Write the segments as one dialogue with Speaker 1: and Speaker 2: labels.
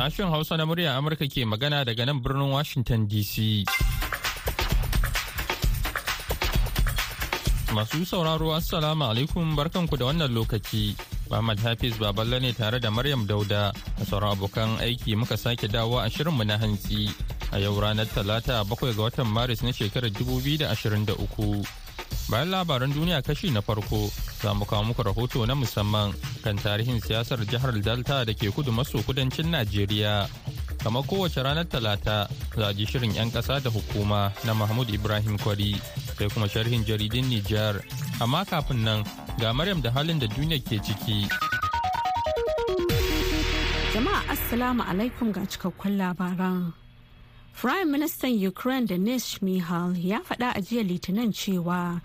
Speaker 1: Sashen Hausa na murya Amurka ke magana daga nan birnin Washington DC. Masu sauraro Assalamu alaikum barkanku da wannan lokaci. Muhammad Hafiz Baballe ne tare da Maryam Dauda a sauran abokan aiki muka sake dawo a shirinmu na hantsi a yau ranar Talata bakwai ga watan Maris na shekarar 2023. Bayan labaran duniya kashi na farko za mu kawo muku rahoto na musamman kan tarihin siyasar jihar Delta da ke kudu maso kudancin Najeriya. Kamar kowace ranar Talata za a ji shirin 'yan ƙasa da hukuma na Mahmud Ibrahim Kwari sai kuma sharhin jaridin Nijar. Amma kafin nan ga Maryam da halin da duniya ke ciki.
Speaker 2: Jama'a Assalamu alaikum ga cikakkun labaran. Prime Minister Ukraine Denis Shmihal ya faɗa a jiya Litinin cewa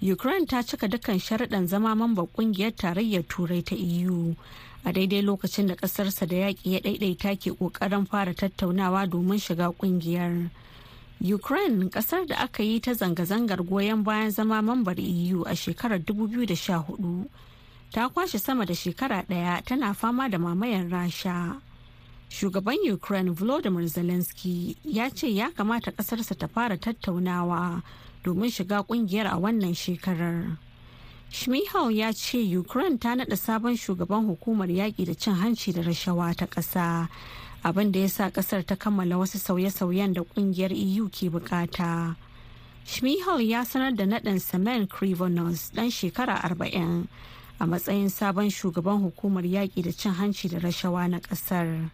Speaker 2: Ukraine ta cika dukkan sharaɗan zama mamban ƙungiyar tarayyar Turai ta EU a daidai lokacin da ƙasarsa da yaƙi ya ɗaiɗaita ke ƙoƙarin fara tattaunawa domin shiga ƙungiyar. Ukraine ƙasar da aka yi ta zanga-zangar goyon bayan zama mambar EU a shekarar 2014 ta kwashe sama da shekara ɗaya tana fama da mamayar Rasha. Shugaban ukraine volodymyr zelensky ya ce ya kamata kasarsa ta fara tattaunawa domin shiga ƙungiyar a wannan shekarar shmihal ya ce ukraine ta nada sabon shugaban hukumar yaƙi da cin hanci da rashawa ta ƙasa abin da ya sa ƙasar ta kammala wasu sauye-sauyen da ƙungiyar eu ke buƙata shmihal ya sanar da naɗin semen krivonos ɗan shekara 40 a matsayin sabon shugaban hukumar yaƙi da cin hanci da rashawa na ƙasar.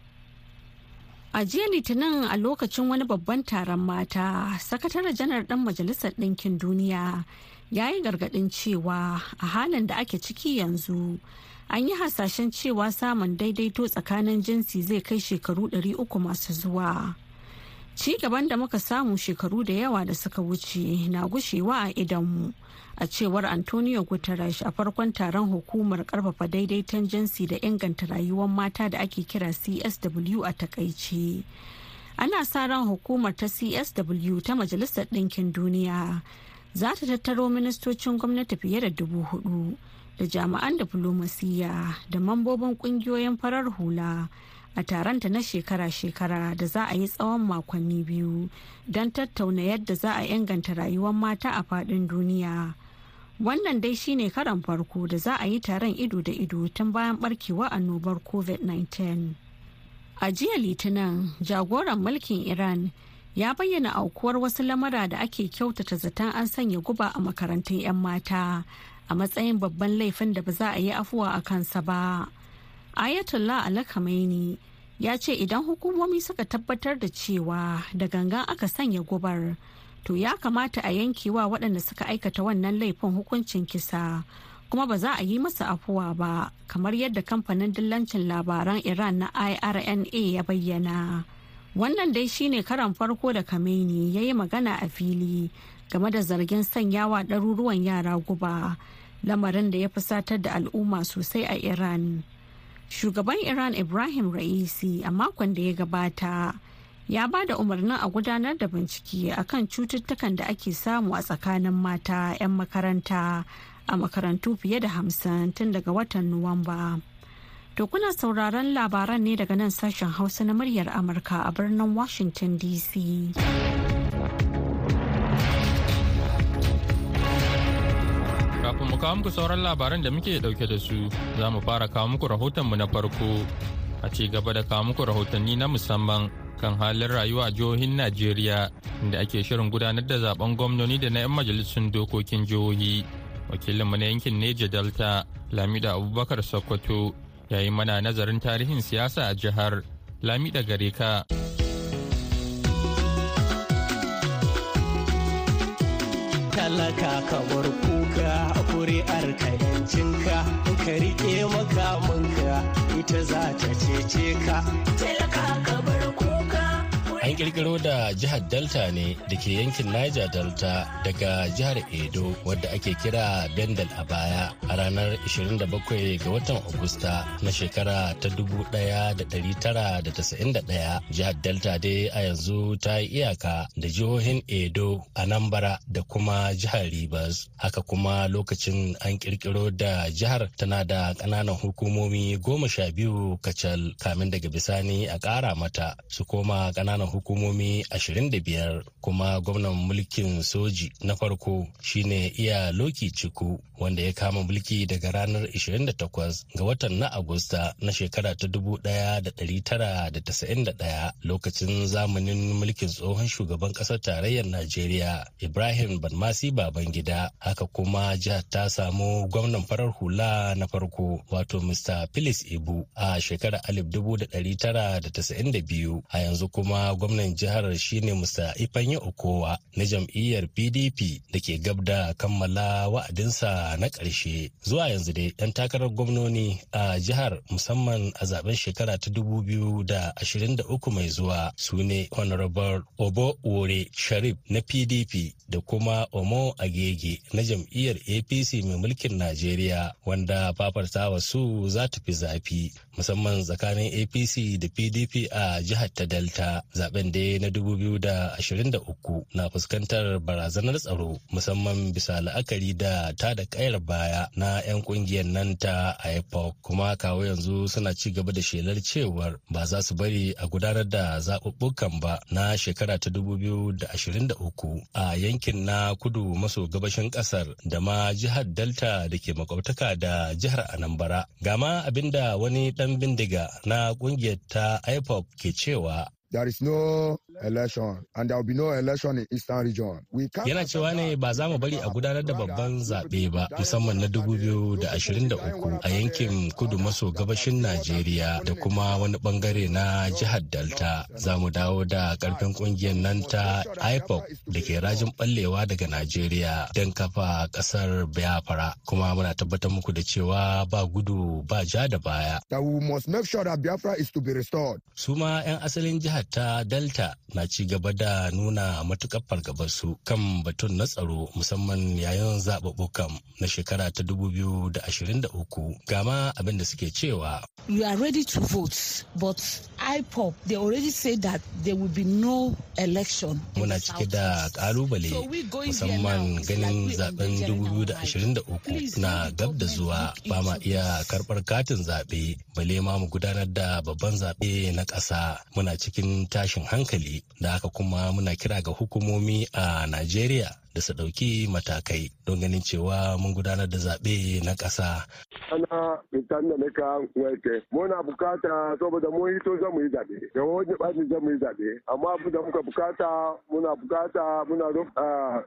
Speaker 2: A jiya Litinin a lokacin wani babban taron mata, sakataren janar ɗan Majalisar Ɗinkin Duniya ya yi gargaɗin cewa a halin da ake ciki yanzu an yi hasashen cewa samun daidaito tsakanin jinsi zai kai shekaru 300 masu zuwa. Ci gaban da muka samu shekaru da yawa da suka wuce na gushewa a idanmu. a cewar antonio guterres a farkon taron hukumar ƙarfafa daidaiton jinsi da inganta rayuwar mata da ake kira csw a taƙaice ana sa ran hukumar ta csw ta majalisar ɗinkin duniya za ta tattaro ministocin gwamnati fiye da dubu huɗu da jami'an diflomasiyya da mambobin ƙungiyoyin farar hula a taronta na shekara-shekara da za a yi tsawon makonni biyu don tattauna yadda za a inganta rayuwar mata a faɗin duniya. wannan dai shine karan farko da za a yi taron ido da ido tun bayan barkewa annobar covid-19 a jiya litinin jagoran mulkin iran ya bayyana aukuwar wasu lamura da ake kyautata zaton an sanya guba a makarantun 'yan mata a matsayin babban laifin da ba za a yi afuwa a kansa ba ayatollah alakamaini ya ce idan hukumomi suka tabbatar da cewa da gangan aka sanya gubar to ya kamata a yankewa waɗanda suka aikata wannan laifin hukuncin kisa kuma ba za a yi masa afuwa ba kamar yadda kamfanin dillancin labaran iran na irna ya bayyana. Wannan dai shine karan farko da kameni ya yi magana a fili game da zargin sanyawa ɗaruruwan yara guba lamarin da ya fusatar da al'umma sosai a iran. Shugaban iran ibrahim ra'isi a makon da ya gabata ya ba da umarnin a gudanar da bincike akan cututtukan da ake samu a tsakanin mata 'yan makaranta a makarantu fiye da hamsin tun daga watan nuwamba. To kuna sauraron labaran ne daga nan sashen hausa na muryar amurka a birnin washington dc
Speaker 1: mu kawo muku sauran labaran da muke ɗauke da su za mu fara kawo muku rahotonmu na farko a ci gaba da kawo muku rahotanni na musamman kan halin rayuwa a jihohin Najeriya inda ake shirin gudanar da zaɓen gwamnoni da na 'yan majalisun dokokin jihohi. Wakilinmu na yankin Neja Delta, Lamida Abubakar Sokoto, yayin mana nazarin tarihin siyasa a jihar Lamida gare ka.
Speaker 3: Talaka ka bar kuka kuri'ar ka yancinka ka riƙe makamanka ita za ta cece ka.
Speaker 4: An kirkiro da jihar Delta ne da ke yankin Niger Delta daga jihar Edo wadda ake kira Bendel a baya a ranar 27 ga watan Agusta na shekara ta 1991. Jihar Delta dai a yanzu ta yi iyaka da jihohin Edo, Anambra da kuma jihar Rivers. Haka kuma lokacin an kirkiro da jihar tana da ƙananan hukumomi goma sha biyu kacal kamin daga bisani a ƙara mata su koma ƙananan hukumomi ashirin da biyar kuma gwamnan mulkin soji na farko shine iya loki ciku wanda ya kama mulki daga ranar 28 ga watan na agusta na shekara ta 1991 lokacin zamanin mulkin tsohon shugaban ƙasar tarayyar najeriya ibrahim banmasi babangida. Haka kuma jihar ta samu gwamnan farar hula na farko wato mr phyllis ibu a shekarar 1992 a yanzu kuma jihar shine mr. Ifanye okowa na jam'iyyar pdp da ke gab da kammala wa'adinsa na ƙarshe. Zuwa yanzu dai 'yan takarar gwamnoni a jihar musamman a zaɓen shekara ta 2023 mai zuwa su ne honorable obo wore sharif na pdp da kuma omo agege na jam'iyyar apc mai mulkin najeriya wanda fafartawa su za ta fi zafi. Musamman tsakanin apc da pdp a jihar ta delta. Zaben da na 2023 na fuskantar barazanar tsaro musamman bisa la'akari da ta da kayar baya na 'yan ƙungiyar nan ta ipoc kuma kawo yanzu suna ci gaba da shelar cewar ba za su bari a gudanar da zaɓuɓɓukan ba na shekara ta 2023 a yankin na kudu maso gabashin ƙasar da ma jihar delta da ke makwabtaka da jihar anambra. Gama abin da wani ɗan bindiga na ƙungiyar ta ipoc ke cewa
Speaker 5: there is no election and there will be no election in eastern region.
Speaker 4: Yana cewa ne ba za mu bari a gudanar da babban zaɓe ba musamman na 2023 a yankin kudu maso gabashin Najeriya da kuma wani ɓangare na jihar Delta. Za mu dawo da ƙarfin ƙungiyar nan ta IPOC da ke rajin ballewa daga Najeriya don kafa ƙasar Biafra kuma muna tabbatar muku da cewa ba gudu ba ja da baya.
Speaker 5: That we must make sure that Biafra is to be restored.
Speaker 4: Su ma 'yan asalin jihar ta Delta na ci gaba da nuna matuƙar fargabarsu kan batun na tsaro musamman yayin zaɓuɓɓukan na shekara ta 2023 gama abin da suke cewa.
Speaker 6: You are ready to vote, but IPOP they already say that there will be no election.
Speaker 4: Muna cike da ƙalubale musamman ganin zaɓen 2023 na gab da zuwa ba ma iya karɓar katin zaɓe bale ma mu gudanar da babban zaɓe na ƙasa muna cikin tashin hankali da haka kuma muna kira ga hukumomi a Najeriya da su ɗauki matakai don ganin cewa mun gudanar da zaɓe na ƙasa.
Speaker 5: Ana fitan da na kan wake. Muna buƙata saboda mun hito zan mu yi zaɓe. Da wani ɓaci zan mu yi zaɓe. Amma abu da muka buƙata muna buƙata muna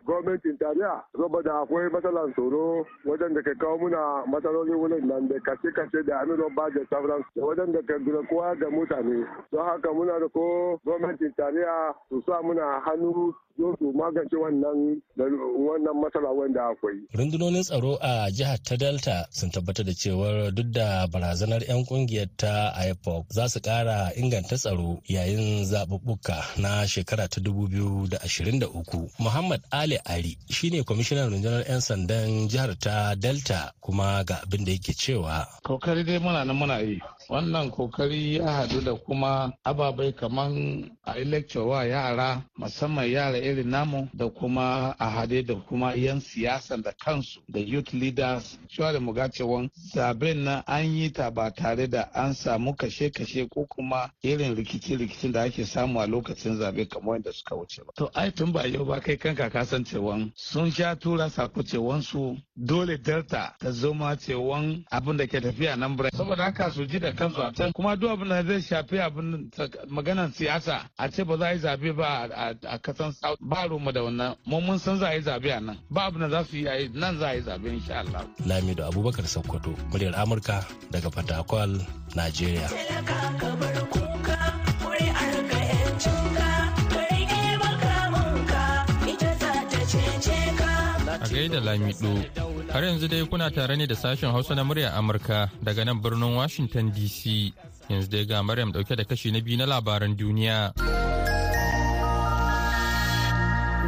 Speaker 5: gwamnatin tarayya saboda akwai matsalar tsoro wajen da ka kawo muna matsaloli wurin nan da kashe-kashe da amino ba da sauran wajen da ka kowa da mutane. Don haka muna da ko gwamnatin tarayya su sa muna hannu zo su magance wannan wannan matsala wanda akwai.
Speaker 4: Rundunonin tsaro a jihar ta Delta sun tabbatar da cewar duk da barazanar 'yan ƙungiyar ta IPOC za su kara inganta tsaro yayin zaɓuɓɓuka na shekara ta 2023. Muhammad Ali Ari shine kwamishinan rundunar 'yan sandan jihar ta Delta kuma ga abin da yake cewa.
Speaker 7: Kokari dai muna nan muna yi. Wannan ƙoƙari ya haɗu da kuma ababai kaman a lecture yara musamman yara irin namu da kuma a haɗe da kuma yan siyasan da kansu da youth leaders cewa da muga cewa zaɓen na an yi ta ba tare da an samu kashe-kashe ko kuma irin rikici-rikicin da ake samu a lokacin zaɓe kamar yadda suka wuce ba. To ai tun ba yau ba kai kanka ka san cewan sun sha tura sako cewan su dole delta ta zama cewan abin da ke tafiya nan saboda haka su ji da kansu a can kuma duk abin da zai shafi abin maganar siyasa a ce ba za a yi zaɓe ba a kasan ba roma da wannan mun mun san za a yi zaɓe a nan ba abin da za su yi nan za a yi zaɓe insha Allah.
Speaker 4: Lamido Abubakar Sokoto muryar Amurka daga Fatakwal, Najeriya.
Speaker 1: A gaida Lamido, har yanzu dai kuna tare ne da sashen Hausa na muryar Amurka daga nan birnin Washington DC. Yanzu dai ga Maryam ɗauke da kashi na biyu na labaran duniya.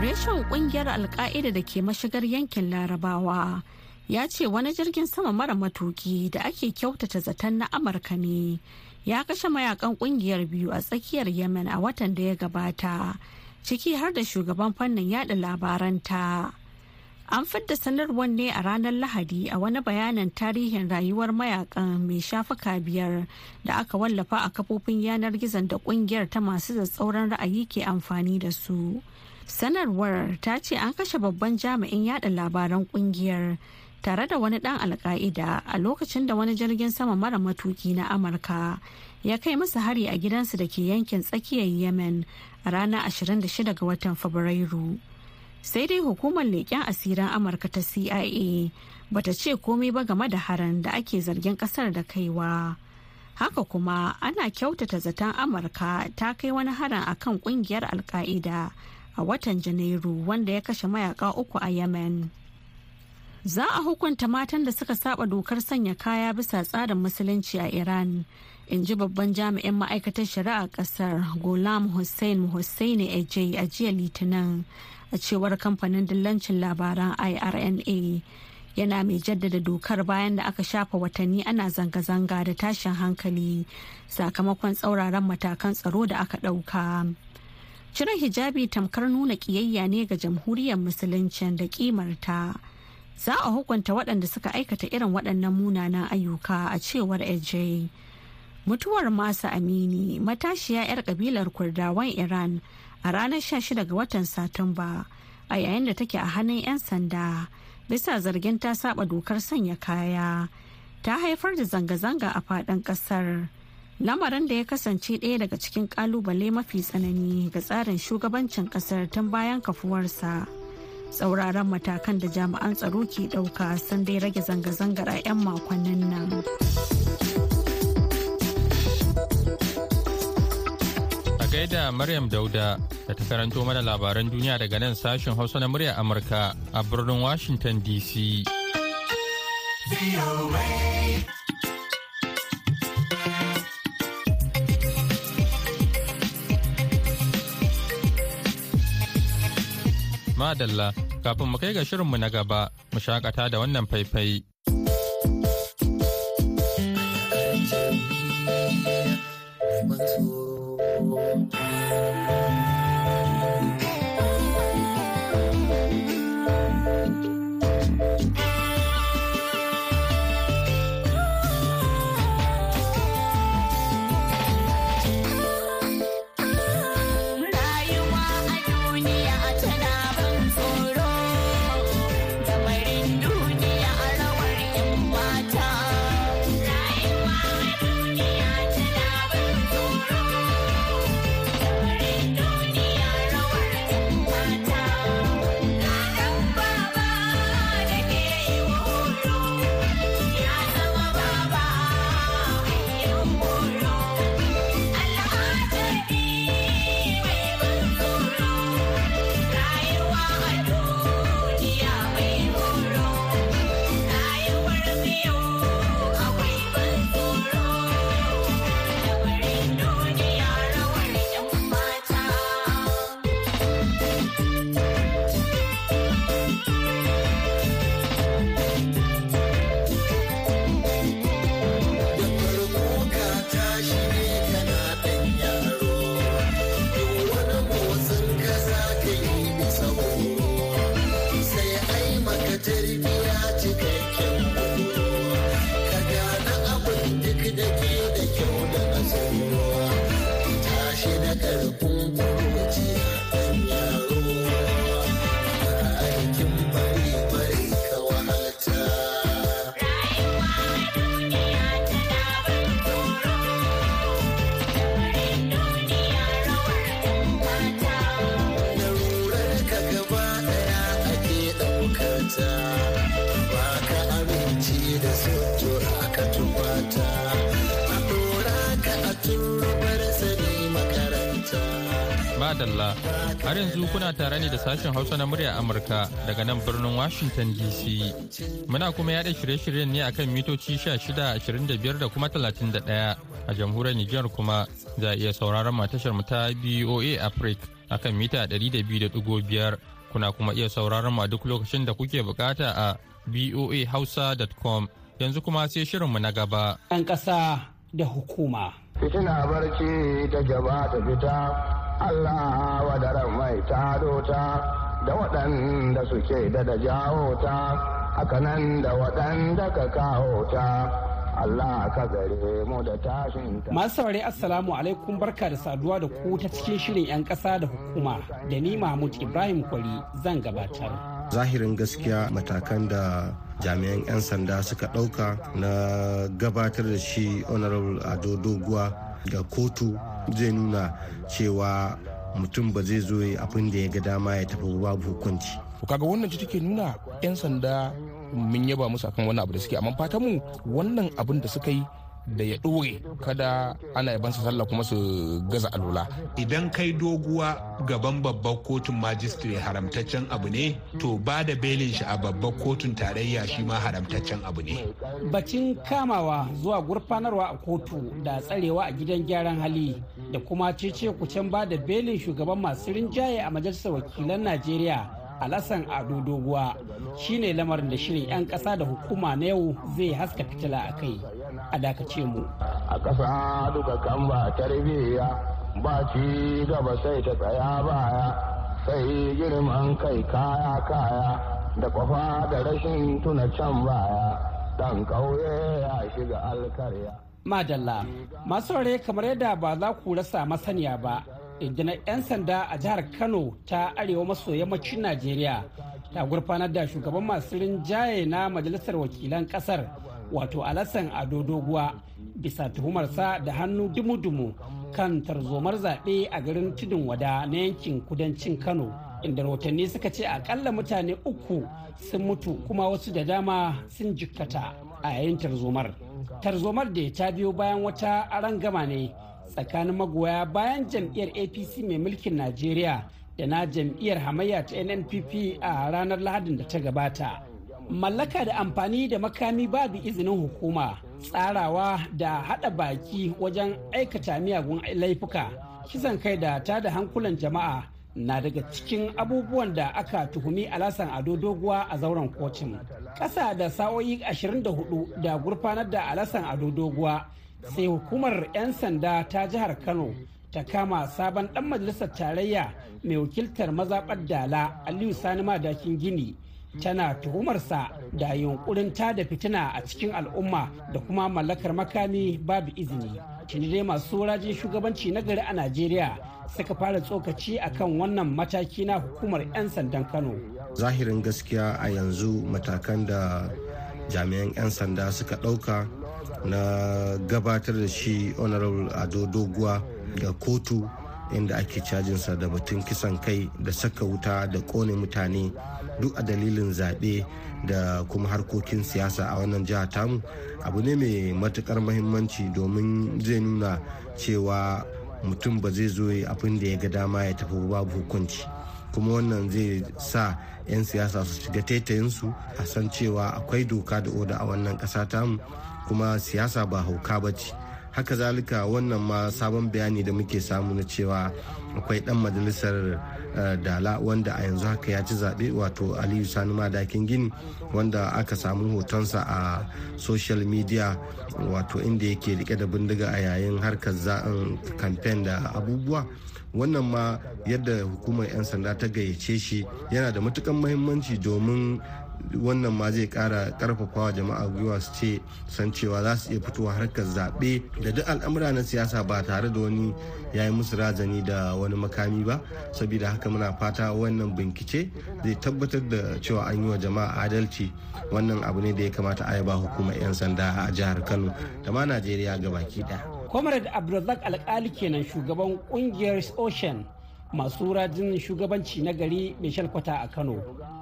Speaker 2: reshen ƙungiyar alka'ida da ke mashigar yankin larabawa ya ce wani jirgin sama mara matuki da ake kyautata zaton na amurka ne ya kashe mayaƙan ƙungiyar biyu a tsakiyar yemen a watan da ya gabata ciki har da shugaban fannin yada labaranta an fidda sanarwar ne a ranar lahadi a wani bayanin tarihin rayuwar mayaƙan mai shafuka biyar da aka wallafa a kafofin yanar gizon da ƙungiyar ta masu tsatsauran ra'ayi ke amfani da su. Sanarwar ta ce an kashe babban jami'in yada labaran ƙungiyar tare da wani dan alka'ida a lokacin da wani jirgin sama mara matuki na amurka ya kai masa hari a gidansu da ke yankin tsakiyar yemen a ranar 26 ga watan fabrairu. Sai dai hukumar leƙen asirin amurka ta cia bata ce komai ba game da haran da ake zargin ƙasar da kaiwa. Haka kuma ana kyautata zaton amurka ta kai wani harin akan ƙungiyar alka'ida a watan janairu wanda ya kashe mayaka uku a yemen. Za a hukunta matan da suka saba dokar sanya kaya bisa tsarin musulunci a iran in ji babban jami'in ma'aikatar shari'a ƙasar gulam hussein hussaini ejai a jiya litinin a cewar kamfanin dillancin labaran irna yana mai jaddada dokar bayan da aka shafa watanni ana zanga-zanga da tashin hankali sakamakon tsauraran matakan tsaro da aka ɗauka. cire hijabi tamkar nuna ƙiyayya ne ga jamhuriyar musuluncin da kimarta za a hukunta waɗanda suka aikata irin waɗannan munanan ayyuka a cewar AJ. mutuwar masa amini matashiya 'yar kabilar kurdawan iran a ranar 16 ga watan satumba a yayin da take a hannun 'yan sanda bisa zargin ta saba dokar sanya kaya. Ta haifar da zanga-zanga a faɗin ƙasar. Lamarin da ya kasance ɗaya daga cikin ƙalubale mafi tsanani ga tsarin shugabancin ƙasar tun bayan kafuwarsa. Tsauraran matakan da jami'an tsaro ke ɗauka sun dai rage zanga-zangar a 'yan makonnin nan.
Speaker 1: Gaida Maryam Dauda da ta karanto mana labaran duniya daga nan sashen Hausa na murya Amurka a birnin Washington DC. Madalla, kafin mu kai ga shirinmu na gaba, mu shakata da wannan faifai. Madalla har yanzu kuna tare ne da sashen Hausa na murya Amurka daga nan birnin Washington DC. Muna kuma yada shirye-shiryen ne akan mitoci 1625 da kuma 31 a jamhuriyar Nijar kuma za a iya sauraron tashar mu ta BOA Africa akan mita 200.5 kuna kuma iya sauraron ma duk lokacin da kuke buƙata a voahausa.com yanzu kuma sai shirinmu na gaba.
Speaker 8: 'Yan ƙasa da hukuma.
Speaker 9: Fitina barci ta gaba ta fita, Allah wadaran mai ta da waɗanda suke da da jawo ta, haka nan da waɗanda ka kawo ta. Allah ka gare mu da tashin ta.
Speaker 8: Masu saurari Assalamu alaikum barka da saduwa da ku ta cikin shirin 'yan ƙasa da hukuma da ni Mahmud Ibrahim Kwari zan gabatar.
Speaker 10: Zahirin gaskiya matakan da jami'an 'yan sanda suka ɗauka na gabatar da shi honorable ado doguwa ga kotu zai nuna cewa mutum ba zai zo abin da ya ga dama ya tafi babu hukunci.
Speaker 11: kaga wannan ci take nuna 'yan sanda mun yaba musu akan wannan abu da suke amma fatan mu wannan abin da suka yi da ya ɗore kada ana yabansa sallah kuma su gaza alula.
Speaker 12: Idan kai doguwa gaban babbar kotun majistire haramtaccen abu ne, to ba da belin shi a babbar kotun tarayya shi ma haramtaccen abu ne.
Speaker 8: Bacin kamawa zuwa gurfanarwa a kotu da tsarewa a gidan gyaran hali da kuma cece kucen ba da belin shugaban masu rinjaye a majalisar wakilan Najeriya Alassan Ado Doguwa shine lamarin da shirin 'yan ƙasa da hukuma na yau zai haska fitila a kai. a dakace mu.
Speaker 9: A ƙasa duka kan ba tarbiyya ba ci gaba sai ta tsaya baya sai girman kai kaya kaya da kwafa da rashin tuna can baya ɗan ƙauye ya shiga alkarya.
Speaker 8: Madalla, masu kamar yadda ba za ku rasa masaniya ba, rundunar 'yan sanda a jihar Kano ta arewa maso yammacin Najeriya ta gurfanar da shugaban masu rinjaye na majalisar wakilan ƙasar wato alassan ado doguwa bisa tuhumarsa da hannu dumu-dumu kan tarzomar zaɓe a garin tudun wada na yankin kudancin kano inda rahotanni suka ce akalla mutane uku sun mutu kuma wasu da dama sun jikkata a yayin tarzomar. Tarzomar da ta biyo bayan wata arangama ne tsakanin magoya bayan jam'iyyar apc mai mulkin najeriya da na jam'iyyar hamayya ta nnpp a ranar lahadin da ta gabata. Mallaka da amfani da makami babu izinin hukuma tsarawa da hada baki wajen aikata miyagun laifuka. Kisan kai da ta da hankulan jama'a na daga cikin abubuwan da aka tuhumi alasan ado doguwa a zauren kotun ƙasa da sa'o'i 24 da gurfanar da alasan ado doguwa sai hukumar 'yan sanda ta jihar kano ta kama sabon dan majalisar tarayya mai wakiltar mazaɓar dala aliyu sani madakin gini. Tana tuhumarsa da yunkurin tada fitina a cikin al'umma da kuma mallakar makami babu izini. Tuni dai masu rajin shugabanci na gari a najeriya suka fara tsokaci akan wannan mataki na hukumar 'yan sandan kano.
Speaker 10: Zahirin gaskiya a yanzu matakan da jami'an 'yan sanda suka ɗauka na gabatar da shi honorable ado doguwa ga kotu inda ake cajinsa da batun kisan kai da saka wuta da ƙone mutane duk a dalilin zaɓe da kuma harkokin siyasa a wannan jiha tamu. Abu ne mai matuƙar mahimmanci domin zai nuna cewa mutum ba zai zo abin da ya ga dama ya tafi babu hukunci. Kuma wannan zai sa 'yan siyasa su shiga taitayinsu a san cewa akwai doka da oda a wannan ƙasa tamu. Kuma siyasa ba hauka ba ce. Haka zalika wannan ma sabon bayani da muke samu na cewa akwai dan majalisar dala wanda a yanzu haka ya ci zaɓe wato aliyu sani madakin gini wanda aka samu hotonsa a social media wato inda yake riƙe da bindiga a yayin harkar za'an kamfen da abubuwa. Wannan ma yadda hukumar 'yan sanda ta gayyace shi yana da matukan mahimmanci domin wannan ma zai kara karfafawa jama'a gwiwa su ce san cewa za su iya fitowa harkar zaɓe da duk al'amura na siyasa ba tare da wani ya yi musu razani da wani makami ba saboda haka muna fata wannan bincike zai tabbatar da cewa an yi wa jama'a adalci wannan abu ne da ya kamata a yaba hukumar 'yan sanda a jihar kano da ma najeriya gabaki ɗaya.
Speaker 8: comrade abdulrazak alkali kenan shugaban ƙungiyar ocean masu rajin shugabanci na gari mai shalkwata a kano.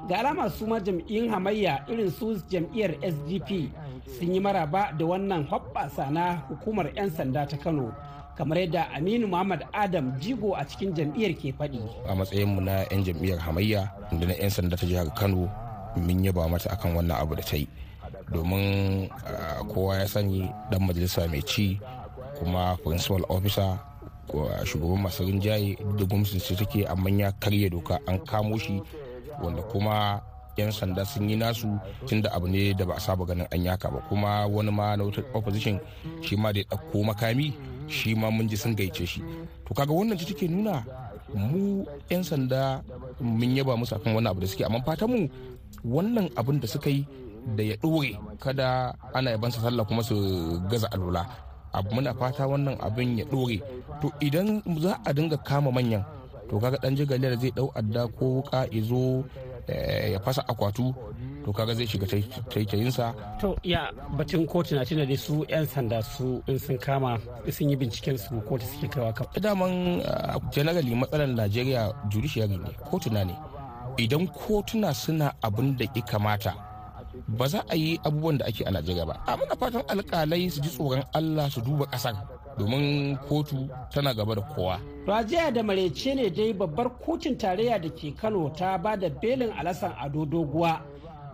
Speaker 8: Ga alama su ma jam'iyyun hamayya irin su jam'iyyar sdp sun yi maraba da wannan hoɓɓasa na hukumar 'yan sanda ta kano kamar yadda aminu muhammad adam jigo a cikin jam'iyyar ke faɗi.
Speaker 11: A matsayinmu na 'yan jam'iyyar hamayya da na 'yan sanda ta jihar kano mun yaba mata akan wannan abu da ta yi. Domin kowa ya sani dan majalisa mai ci kuma principal officer shugaban masu rinjaye da gwamnatin su take amma ya karya doka an kamo shi wanda kuma 'yan sanda sun yi nasu tunda abu ne da ba a saba ganin an yaka ba. Kuma wani ma na wata opposition shi ma da ya ɗauko makami shi ma mun ji sun gaice shi. To kaga wannan ci take nuna mu 'yan sanda mun yaba musu akan wannan abu da suke amma fatan mu wannan abin da suka yi da ya ɗore kada ana yabansa sallah kuma su gaza alula muna fata wannan abin ya ɗore. To idan za a dinga kama manyan to kaga dan jigaliyar zai ɗau adda ko wuka izo ya fasa akwatu to kaga zai shiga taitayinsa.
Speaker 8: To ya batun kotu na tuna da su 'yan sanda su in sun kama sun yi binciken su kotu suke kaiwa kan.
Speaker 11: Daman generally matsalar najeriya judiciary ne kotuna ne. Idan kotuna suna abin da ya kamata ba za a yi abubuwan da ake a najeriya ba. A muna fatan alkalai su ji tsoron allah su duba ƙasar domin kotu tana gaba da kowa.
Speaker 8: To a jiya da marece ne dai babbar kotun tarayya da ke kano ta ba da belin alasan ado doguwa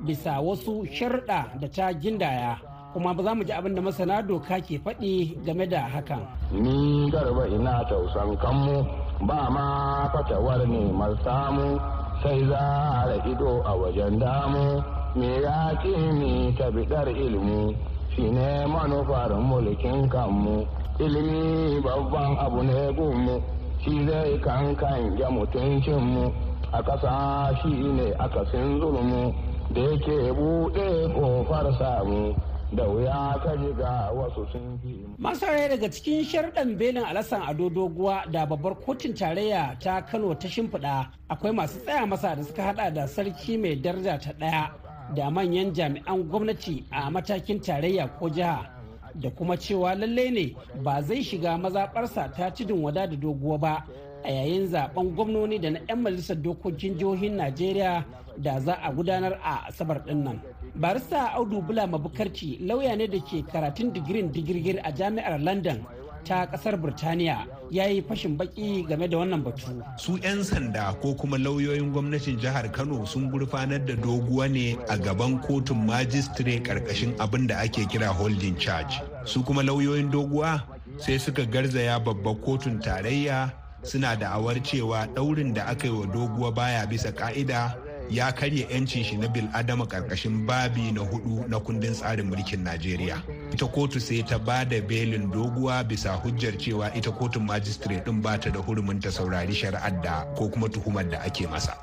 Speaker 8: bisa wasu sharɗa da ta gindaya. Kuma ba za mu ji abin da masana doka ke faɗi game da hakan.
Speaker 9: Ni garba ina tausan kanmu ba ma fatawar neman samu sai za a ido a wajen damu. Me ya ni ta bidar ilimi shine manufar mulkin kanmu. Ilimi babban abu ne gunmu shi zai kankan ya mutuncinmu. A ƙasa shi ne akasin zulmu da yake buɗe ƙofar samu. Da wuya ka ga wasu sun fi
Speaker 8: masarai daga cikin sharɗan belin alasan ado doguwa da babbar kotun tarayya ta kano ta shimfiɗa akwai masu tsaya masa da suka hada da sarki mai daraja ta ɗaya da manyan jami'an gwamnati a matakin tarayya ko jiha da kuma cewa lalle ne ba zai shiga mazaɓarsa ta tudun wada da doguwa ba a yayin zaɓen gwamnoni da na 'yan majalisar dokokin jihohin najeriya da za a gudanar a asabar ɗin nan. Barista audu bula mabukarci lauya ne da ke karatun digirin digirgir a jami'ar london ta ƙasar birtaniya ya yi fashin baki game da wannan batu.
Speaker 12: Su 'yan sanda ko kuma lauyoyin gwamnatin jihar kano sun gurfanar da doguwa ne a gaban kotun majistire ƙarƙashin abin da ake kira holding charge. Su kuma lauyoyin doguwa sai suka garzaya babbar kotun tarayya suna da'awar cewa daurin da aka yi wa doguwa baya bisa ka'ida ya karya 'yancin shi na bil adama ƙarƙashin babi na huɗu na kundin tsarin mulkin najeriya. Ita kotu sai ta ba da belin doguwa bisa hujjar cewa ita kotun majistare din ba ta da hurumin ta saurari shari'ar da ko kuma tuhumar da ake masa.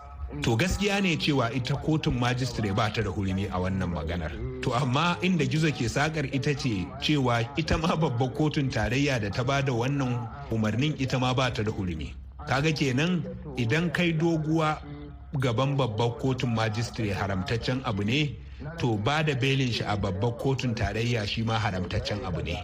Speaker 12: To gaskiya ne cewa ita kotun majistare ba ta da hurumi a wannan maganar. To amma inda gizo ke sakar ita ce cewa ita ma babbar kotun tarayya da ta ba da wannan umarnin ita ma ba ta da hurumi. Kaga kenan idan kai doguwa gaban babbar kotun majistare haramtaccen abu ne to ba da belin shi a babbar kotun tarayya shi ma haramtaccen abu ne.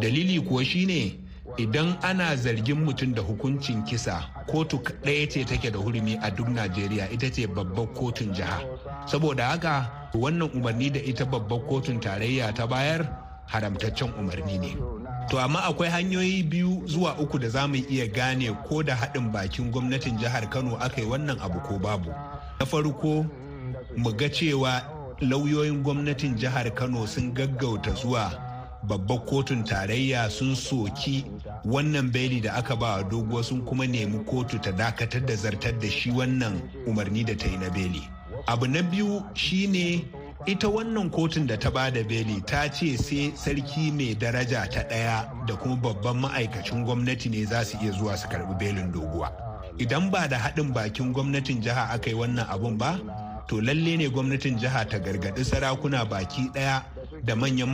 Speaker 12: Dalili kuwa shine idan ana zargin mutum da hukuncin kisa kotu ɗaya ce take da hurumi a duk najeriya ita ce babbar kotun jiha. Saboda haka wannan umarni da ita babbar kotun tarayya ta bayar haramtaccen umarni ne. To amma akwai hanyoyi biyu zuwa uku da za mu iya gane ko da haɗin bakin gwamnatin jihar kano aka yi wannan abu ko babu. Na farko mu ga cewa lauyoyin gwamnatin jihar kano sun gaggauta zuwa babbar kotun tarayya sun soki wannan beli da aka ba wa doguwa sun kuma nemi kotu ta dakatar da zartar da shi wannan umarni da ta yi na beli. Abu na biyu shine ita wannan kotun da ta ba da beli ta ce sai sarki mai daraja ta ɗaya da kuma babban ma'aikacin gwamnati ne za su iya zuwa su karɓi belin doguwa. Idan ba da haɗin bakin gwamnatin jiha aka yi wannan abun ba to lalle ne gwamnatin jiha ta gargaɗi sarakuna baki ɗaya da manyan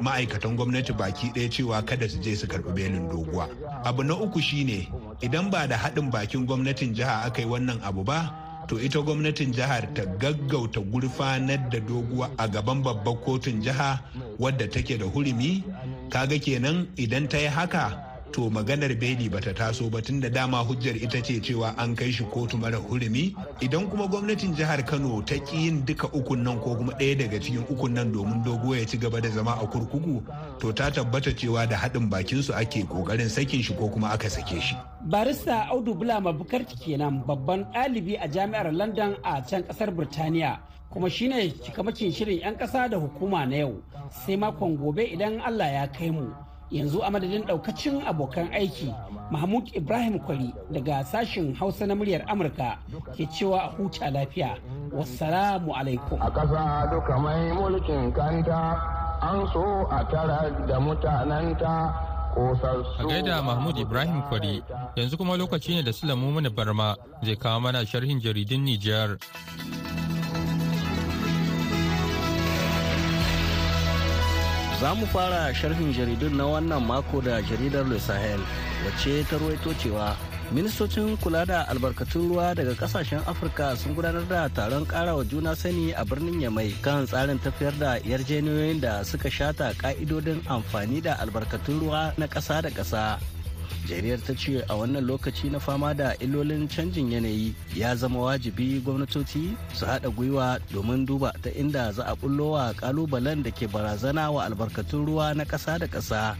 Speaker 12: ma'aikatan gwamnati baki ɗaya cewa kada su je su karɓi belin doguwa. Abu na uku shine idan ba da haɗin bakin gwamnatin jiha aka yi wannan abu ba to ita gwamnatin jihar ta gaggauta gurfanar da doguwa a gaban babbar kotun jiha wadda take da hurumi. Kaga kenan idan ta yi haka to maganar beli bata taso ba tun da dama hujjar ita ce cewa an kai shi kotu mara hurumi. Idan kuma gwamnatin jihar kano ta ki yin duka ukun nan ko kuma ɗaya daga cikin ukun nan domin dogo ya ci gaba da zama a kurkuku to ta tabbata cewa da haɗin bakin su ake ƙoƙarin sakin shi ko kuma aka sake shi.
Speaker 8: Barista audu bulama bukarti kenan babban ɗalibi a jami'ar london a can ƙasar birtaniya kuma shine cikamakin shirin 'yan ƙasa da hukuma na yau. Sai makon gobe idan allah ya kai mu. Yanzu a madadin daukacin abokan aiki mahmud ibrahim kwari daga sashen hausa na muryar amurka ke cewa a huta lafiya. Wassalamu alaikum.
Speaker 9: A ƙasa duka mai mulkin kanta an so a tara da mutanenta
Speaker 1: a gaida mahmud ibrahim kwari yanzu kuma lokaci ne da sulamu mana barma zai kawo mana sharhin jaridun nijar.
Speaker 4: Za mu fara sharhin jaridun na wannan mako da jaridar Le Sahel wacce ta ruwaito cewa ministocin kula da albarkatun ruwa daga ƙasashen afirka sun gudanar da taron karawa juna sani a birnin yamai kan tsarin tafiyar da yarjejeniyoyin da suka shata ka'idodin amfani da albarkatun ruwa na ƙasa da ƙasa. Jariyar ta ce a wannan lokaci na fama da illolin canjin yanayi ya zama wajibi gwamnatoci su haɗa gwiwa domin duba ta inda za a wa kalubalen da ke barazana wa albarkatun ruwa na ƙasa da ƙasa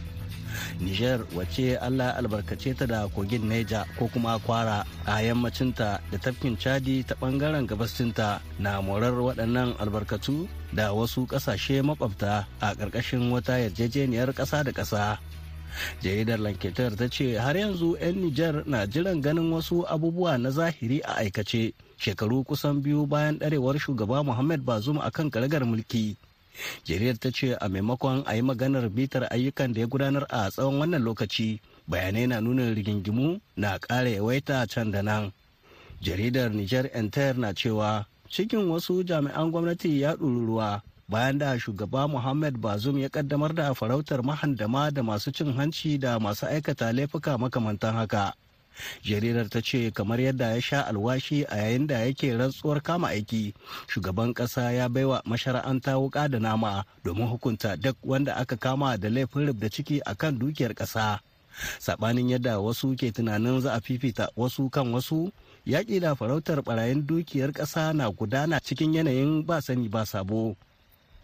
Speaker 4: Niger wace Allah albarkace ta da kogin Neja ko kuma kwara a yammacinta da tafkin Chadi ta ɓangaren gabasinta na morar waɗannan albarkatu da wasu ƙasashe makwabta a ƙarƙashin wata yarjejeniyar ƙasa da ƙasa. Jaridar lanketar ta ce har yanzu 'yan nijar na jiran ganin wasu abubuwa na zahiri a aikace shekaru kusan biyu bayan ɗarewar shugaba muhammad bazum a kan karagar mulki. Jaridar ta ce a maimakon a yi maganar bitar ayyukan da ya gudanar a tsawon wannan lokaci bayanai na nuna rigingimu na ƙara yawaita can da nan. Jaridar niger entire na cewa cikin wasu jami'an gwamnati ya ruwa bayan da shugaba Muhammad Bazum ya kaddamar da farautar mahandama da masu cin hanci da masu aikata laifuka makamantan haka. jaridar ta ce kamar yadda ya sha alwashi a yayin da yake rantsuwar kama aiki shugaban kasa ya baiwa mashara'anta wuka da nama domin hukunta duk wanda aka kama da laifin rubda ciki akan dukiyar kasa sabanin yadda wasu ke tunanin za a fifita wasu kan wasu yaƙi da farautar barayin dukiyar ƙasa na gudana cikin yanayin ba sani ba sabo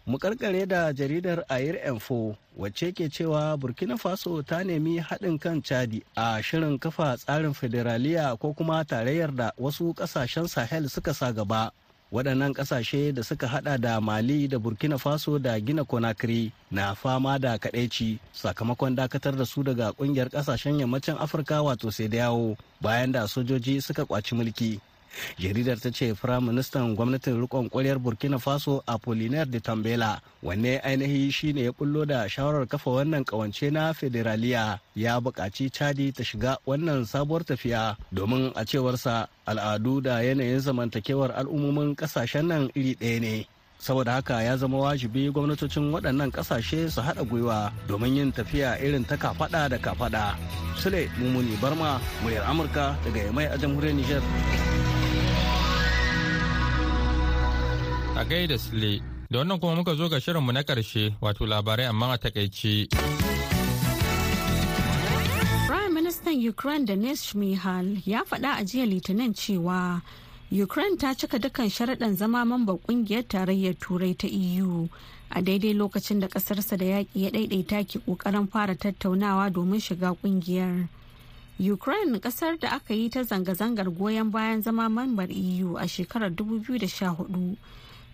Speaker 4: mu karkare da jaridar air info wacce ke cewa burkina faso ta nemi haɗin kan chadi a shirin kafa tsarin federaliya ko kuma tarayyar da wasu ƙasashen sahel suka sa gaba. Waɗannan ƙasashe da suka hada da mali da burkina faso da gina conakry na fama da kaɗaici sakamakon dakatar da su daga ƙungiyar ƙasashen yammacin afirka wato sai da yawo bayan da sojoji suka kwaci mulki. Jaridar ta ce firaministan gwamnatin rikon kwaryar burkina faso apollinaire de tambela wanne ainihi shine ya bullo da shawarar kafa wannan kawance na federaliya ya buƙaci chadi ta shiga wannan sabuwar tafiya domin a cewarsa al'adu da yanayin zamantakewar al'ummomin ƙasashen nan iri ɗaya ne. Saboda haka ya zama wajibi gwamnatocin waɗannan ƙasashe su haɗa gwiwa domin yin tafiya irin ta kafaɗa da kafaɗa. Sule mumuni barma muryar amurka daga yamai a jamhuriyar niger
Speaker 1: a gaida sile da wannan kuma muka zo ga shirinmu na ƙarshe wato labarai amma a taƙaice.
Speaker 2: Prime Minister Ukraine Denis Shmihal ya faɗa a jiya Litinin cewa Ukraine ta cika dukkan sharaɗan zama mamban ƙungiyar tarayyar Turai ta EU a daidai lokacin da ƙasarsa da yaƙi ya ɗaiɗaita ke ƙoƙarin fara tattaunawa domin shiga ƙungiyar. Ukraine ƙasar da aka yi ta zanga-zangar goyon bayan zama mambar EU a shekarar 2014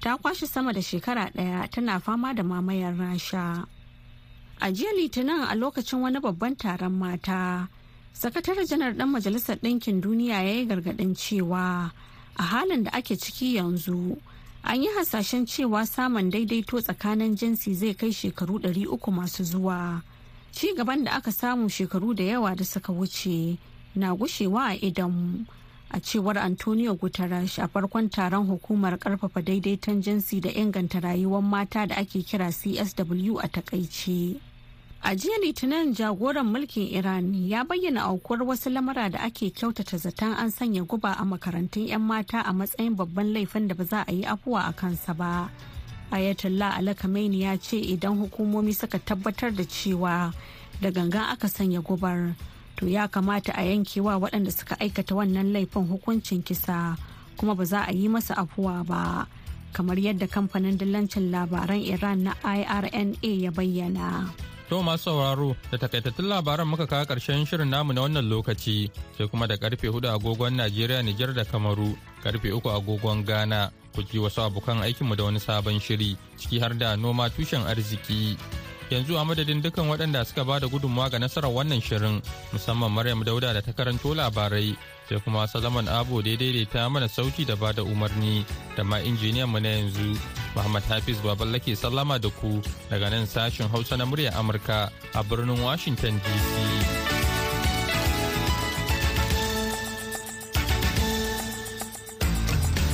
Speaker 2: ta kwashe sama da shekara ɗaya tana fama da mamayar rasha. A jiya litinin a lokacin wani babban taron mata sakataren janar ɗan majalisar ɗinkin duniya ya yi gargaɗin cewa a halin da ake ciki yanzu an yi hasashen cewa samun daidaito tsakanin jinsi zai kai shekaru 300 masu zuwa. Ci gaban da aka samu shekaru da yawa da suka wuce na gushewa a idanmu a cewar antonio guterres a farkon taron hukumar ƙarfafa daidaiton jinsi da inganta rayuwar mata da ake kira csw a taƙaice. A jiya litinin jagoran mulkin iran ya bayyana aukuwar wasu lamura da ake kyautata zaton an sanya guba a makarantun 'yan mata a matsayin babban laifin da ba za a yi afuwa a kansa ba. Ayatollah ali khamenei ya ce idan hukumomi suka tabbatar da cewa da gangan aka sanya gubar to ya kamata a yankewa waɗanda suka aikata wannan laifin hukuncin kisa kuma ba za a yi masa afuwa ba kamar yadda kamfanin dillancin labaran iran na irna ya bayyana.
Speaker 1: To masu sauraro da takaitattun labaran muka kawo ƙarshen shirin namu na wannan lokaci sai kuma da ƙarfe huɗu agogon Najeriya Nijar da Kamaru ƙarfe uku agogon Ghana ku ji wasu abokan aikinmu da wani sabon shiri ciki har da noma tushen arziki. Yanzu a madadin dukkan waɗanda suka ba da gudunmawa ga nasarar wannan shirin musamman maryam dauda da ta karanto labarai sai kuma salaman abo da daidaita mana sauti da ba da umarni da ma injiniyan mu na yanzu muhammad hafiz baballa ke sallama da ku daga nan sashin hausa na murya amurka a birnin washington dc